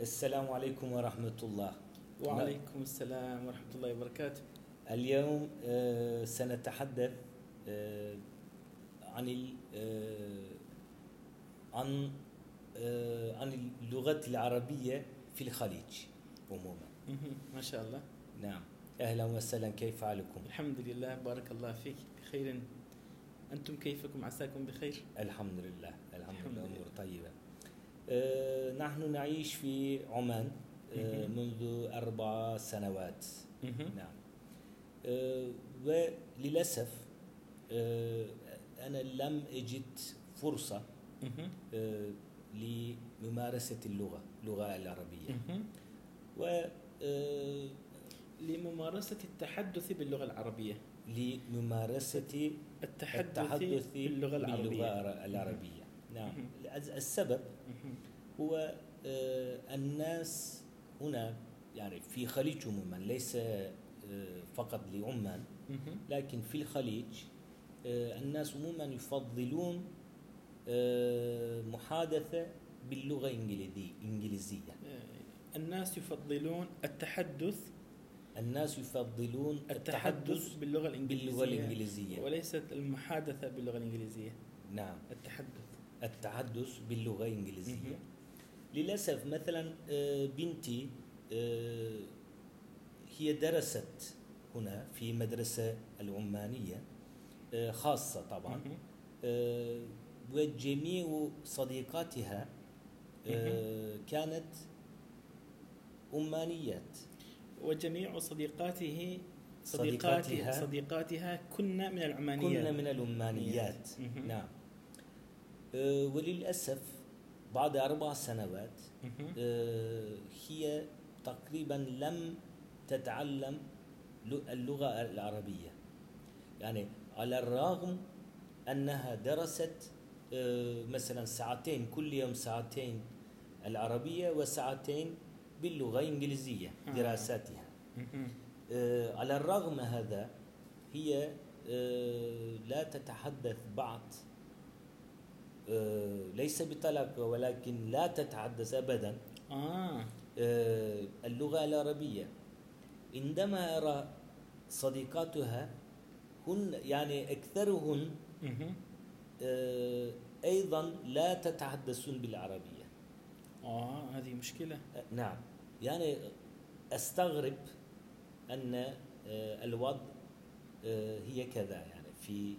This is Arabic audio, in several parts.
السلام عليكم ورحمة الله. وعليكم السلام ورحمة الله وبركاته. اليوم آه، سنتحدث آه، عن ال- آه، عن عن اللغة العربية في الخليج عموما. ما شاء الله. نعم. أهلا وسهلا. كيف حالكم؟ الحمد لله. بارك الله فيك. بخير. أنتم كيفكم؟ عساكم بخير؟ الحمد لله. الحمد الحمد لله. أمور طيبة. نحن نعيش في عمان آه،. منذ أربع سنوات. نعم آه، وللأسف آه، أنا لم أجد فرصة. آه، لممارسة اللغة اللغة العربية. و آه، لممارسة التحدث باللغة العربية لممارسة التحدث, التحدث باللغة العربية باللغة العربية نعم. السبب. هو آه، الناس هنا يعني في خليج عموما ليس آه، فقط لعمان. لكن في الخليج آه، الناس عموما يفضلون محادثة باللغة الإنجليزية إنجليزية. الناس يفضلون التحدث الناس يفضلون التحدث باللغة الإنجليزية. باللغة الإنجليزية. وليست المحادثة باللغة الإنجليزية. نعم. التحدث. التحدث باللغة الإنجليزية. للأسف مثلا آه، بنتي آه، هي درست هنا في مدرسة العمانية آه، خاصة طبعا. وجميع صديقاتها كانت أمانيات وجميع صديقاته صديقاتها صديقاتها صديقاتها كن من العمانيات. كنا من الأمانيات مهم. نعم. وللأسف بعد أربع سنوات. آه، هي تقريبا لم تتعلم اللغة العربية يعني على الرغم أنها درست آه، مثلا ساعتين كل يوم ساعتين العربية وساعتين باللغة الإنجليزية آه. دراساتها. آه، على الرغم هذا هي آه، لا تتحدث بعض آه، ليس بطلاقة ولكن لا تتحدث أبدا. آه. آه، اللغة العربية. عندما أرى صديقاتها هن يعني أكثرهن. آه، أيضا لا تتحدثون بالعربية. آه هذه مشكلة. آه، نعم. يعني أستغرب أن آه، الوضع آه، هي كذا يعني في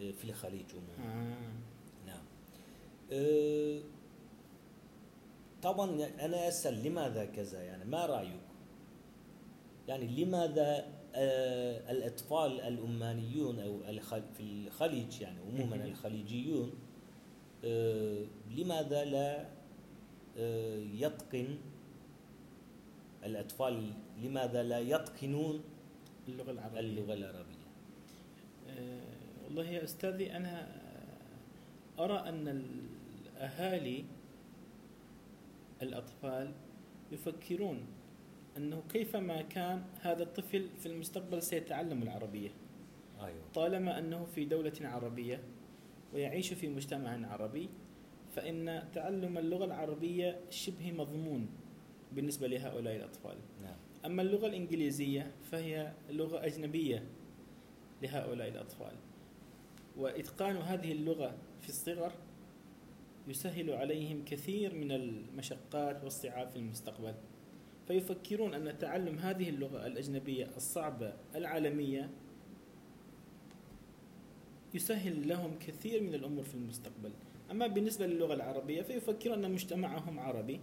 آه، في الخليج عموما. آه آه، طبعا أنا أسأل لماذا كذا؟ يعني ما رأيك؟ يعني لماذا آه، الأطفال الأمانيون أو في الخليج يعني عموما. الخليجيون آه، لماذا لا يتقن الأطفال لماذا لا يتقنون اللغة العربية؟ اللغة العربية؟ والله يا أستاذي أنا أرى أن الأهالي الأطفال يفكرون أنه كيفما كان هذا الطفل في المستقبل سيتعلم العربية. أيوه. طالما أنه في دولة عربية ويعيش في مجتمع عربي فإن تعلم اللغة العربية شبه مضمون بالنسبة لهؤلاء الأطفال. نعم. أما اللغة الإنجليزية فهي لغة أجنبية لهؤلاء الأطفال. وإتقان هذه اللغة في الصغر يسهل عليهم كثير من المشقات والصعاب في المستقبل. فيفكرون أن تعلم هذه اللغة الأجنبية الصعبة العالمية يسهل لهم كثير من الأمور في المستقبل. أما بالنسبة للغة العربية فيفكرون أن مجتمعهم عربي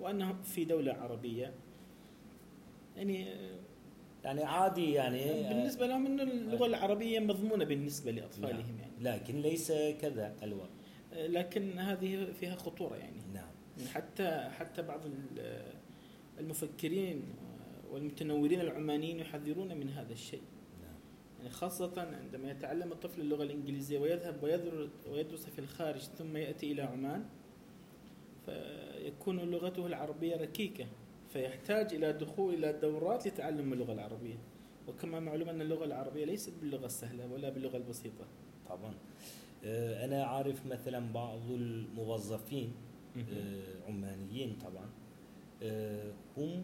وأنهم في دولة عربية. يعني يعني عادي يعني بالنسبة لهم أن اللغة العربية مضمونة بالنسبة لأطفالهم يعني. لكن ليس كذا الوضع لكن هذه فيها خطورة يعني. نعم. حتى حتى بعض ال- المفكرين والمتنورين العمانيين يحذرون من هذا الشيء. نعم. يعني خاصة عندما يتعلم الطفل اللغة الإنجليزية ويذهب ويدر- ويدرس في الخارج ثم يأتي إلى عمان فيكون لغته العربية ركيكة. فيحتاج إلى دخول إلى دورات لتعلم اللغة العربية. وكما معلوم أن اللغة العربية ليست باللغة السهلة ولا باللغة البسيطة. طبعا. آه، أنا عارف مثلا بعض الموظفين آه، عمانيين طبعا آه، هم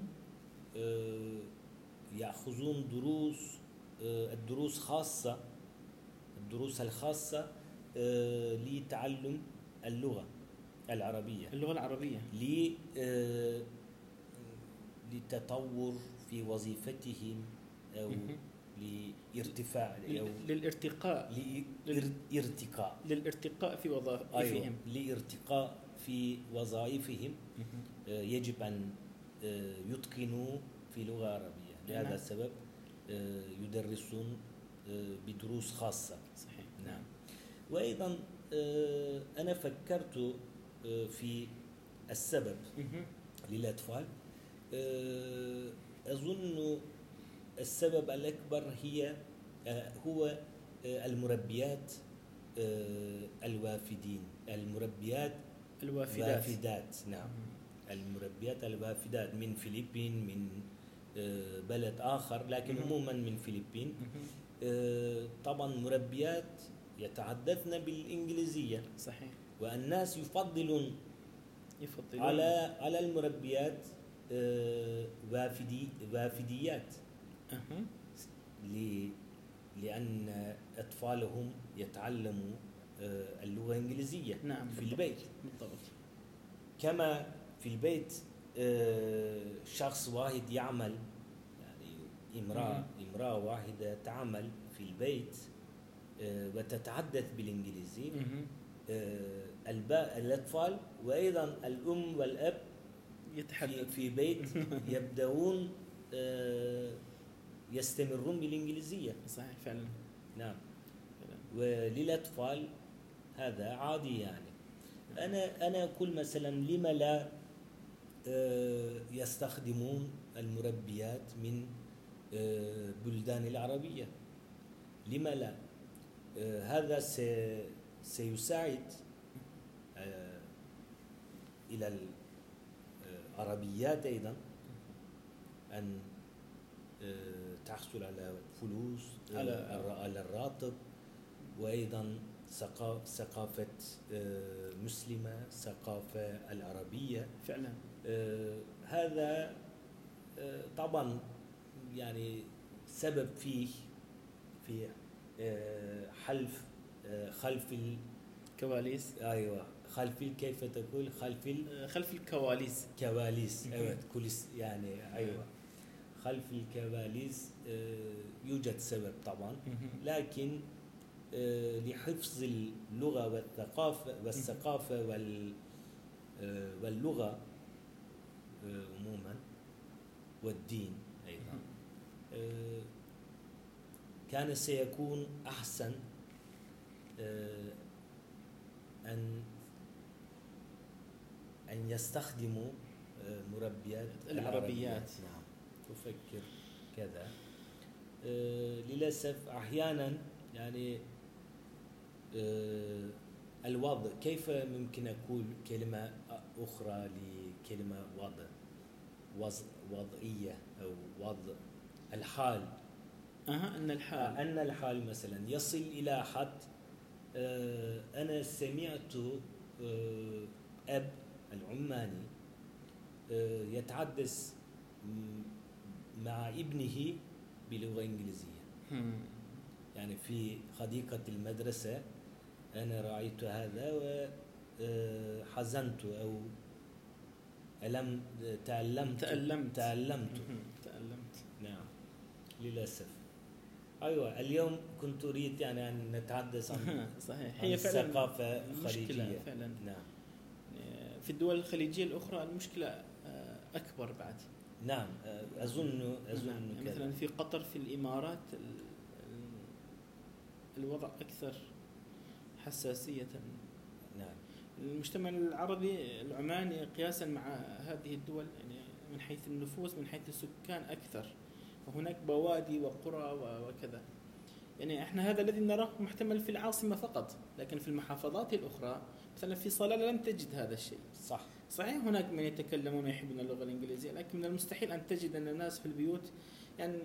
يأخذون دروس الدروس خاصة الدروس الخاصة آه، لتعلم اللغة العربية. اللغة العربية. ل آه، لتطور في وظيفتهم مهم. لارتفاع أو للارتقاء. لارتقاء للارتقاء في أيوة وظائفهم لارتقاء في وظائفهم. آه، يجب أن آه، يتقنوا في لغة عربية. لهذا نعم. السبب آه، يدرسون بدروس خاصة. صحيح. نعم. وأيضا أنا فكرت في السبب. للأطفال. أظن السبب الأكبر هي آه، هو آه، المربيات آه، الوافدين. المربيات الوافدات. وافدات نعم. المربيات الوافدات من فلبين من بلد آخر لكن. عموما من فلبين. طبعا مربيات يتحدثن بالإنجليزية. صحيح. والناس يفضلون يفضلون. على على المربيات وافدي وافديات. لأن أطفالهم يتعلموا آه، اللغة الإنجليزية نعم. في بالضبط. البيت. بالضبط. كما في البيت آه، شخص واحد يعمل يعني امرأة امرأة واحدة تعمل في البيت آه، وتتحدث بالإنجليزي الأطفال وأيضا الأم والأب في, يتحدث. في بيت يبدأون يستمرون بالإنجليزية. صحيح فعلا. نعم. وللأطفال هذا عادي يعني. أنا أنا أقول مثلا لما لا آه، يستخدمون المربيات من آه، بلدان العربية. لما لا؟ آه، هذا سي- سيساعد إلى العربيات أيضا أن تحصل على فلوس آه، على- الر- على الراتب. وأيضا ثقا- ثقافة آه، مسلمة ثقافة العربية. فعلا. آه، هذا آه، طبعا يعني سبب فيه في آه، حلف آه، خلف ال- كواليس. أيوه خلف كيف تقول؟ خلف آه، خلف الكواليس. كواليس. أيوه كوليس يعني أيوه. خلف الكواليس آه، يوجد سبب طبعا. لكن آه، لحفظ اللغة والثقافة والثقافة وال آه، واللغة عموما والدين أيضا كان سيكون أحسن أن أن يستخدموا مربيات العربيات. نعم تفكر كذا. آه، للأسف أحيانا يعني آه، الوضع كيف ممكن أقول كلمة أخرى لكلمة وضع وض- وضعية أو وضع الحال؟ أها أن الحال. أن الحال مثلا يصل إلى حد آه، أنا سمعت أب العماني يتحدث مع ابنه بلغة إنجليزية. يعني في حديقة المدرسة أنا رأيت هذا وحزنت أو ألم تألمت. تألمت. تألمت. تألمت. نعم. للأسف. أيوة اليوم كنت أريد يعني أن نتحدث عن صحيح. هي فعلا الثقافة مشكلة الخليجية فعلا. نعم. في الدول الخليجية الأخرى المشكلة آه، أكبر بعد. نعم أظن أظن نعم. يعني مثلا في قطر في الإمارات ال- ال- الوضع أكثر حساسية. نعم. المجتمع العربي العماني قياسا مع هذه الدول يعني من حيث النفوس من حيث السكان أكثر. وهناك بوادي وقرى وكذا. يعني إحنا هذا الذي نراه محتمل في العاصمة فقط لكن في المحافظات الأخرى مثلا في صلالة لم تجد هذا الشيء. صح. صحيح هناك من يتكلمون ويحبون اللغة الإنجليزية لكن من المستحيل أن تجد أن الناس في البيوت يعني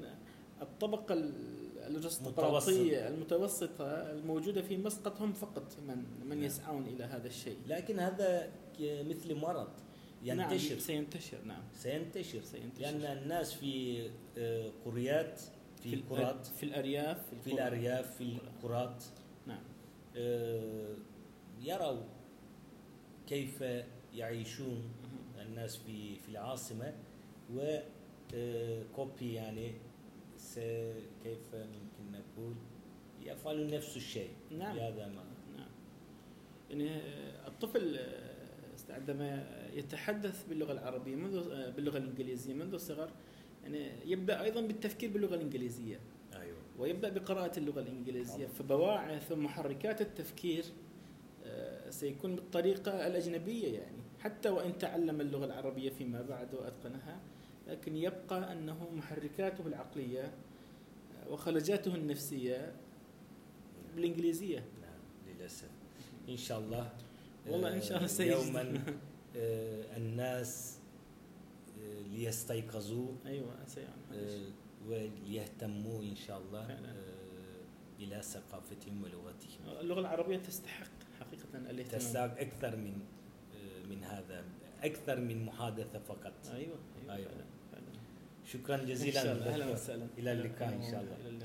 الطبقة ال- الأرستقراطية المتوسطة الموجودة في مسقط هم فقط من من نعم. يسعون إلى هذا الشيء. لكن هذا مثل مرض ينتشر. نعم سينتشر نعم. سينتشر. سينتشر. لأن الناس في آه، قريات في قرات. في الأرياف في القرى. الأرياف في القرات. نعم. آه، يروا كيف يعيشون. الناس في في العاصمة وكوبي يعني س- كيف ممكن نقول؟ يفعلون نفس الشيء. نعم. هذا ما. نعم. يعني آه، الطفل آه، عندما يتحدث باللغة العربية منذ آه، باللغة الإنجليزية منذ الصغر. يعني يبدأ أيضا بالتفكير باللغة الإنجليزية. أيوه. ويبدأ بقراءة اللغة الإنجليزية. فبواعث ومحركات التفكير آه، سيكون بالطريقة الأجنبية يعني. حتى وإن تعلم اللغة العربية فيما بعد وأتقنها لكن يبقى أنه محركاته العقلية آه، وخلجاته النفسية بالإنجليزية. نعم للأسف. إن شاء الله والله إن شاء الله آه، سيجد. يوما آه، الناس آه، ليستيقظوا آه، وليهتموا إن شاء الله فعلا. آه، إلى ثقافتهم ولغتهم. اللغة العربية تستحق حقيقة الاهتمام تستحق أكثر من من هذا أكثر من محادثة فقط أيوه أيوه, أيوة. فعلا فعلا شكرا جزيلا. أهلا. وسهلا إلى اللقاء إن شاء الله